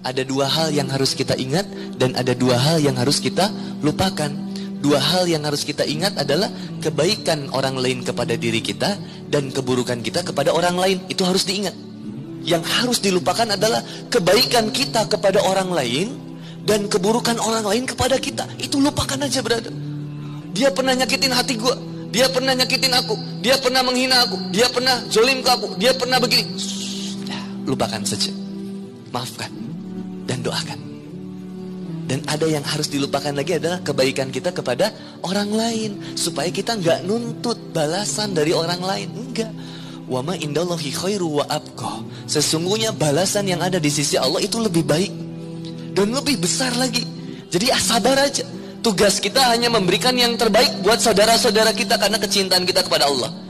Ada dua hal yang harus kita ingat dan ada dua hal yang harus kita lupakan. Dua hal yang harus kita ingat adalah kebaikan orang lain kepada diri kita dan keburukan kita kepada orang lain. Itu harus diingat. Yang harus dilupakan adalah kebaikan kita kepada orang lain dan keburukan orang lain kepada kita. Itu lupakan aja berada. Dia pernah nyakitin hati gue. Dia pernah nyakitin aku. Dia pernah menghina aku. Dia pernah jolim ke aku. Dia pernah begini. Lupakan saja. Maafkan dan doakan. Dan ada yang harus dilupakan lagi adalah kebaikan kita kepada orang lain. Supaya kita nggak nuntut balasan dari orang lain. Enggak. Wa ma indallahi khairu wa abqa. Sesungguhnya balasan yang ada di sisi Allah itu lebih baik. Dan lebih besar lagi. Jadi ah, sabar aja. Tugas kita hanya memberikan yang terbaik buat saudara-saudara kita karena kecintaan kita kepada Allah.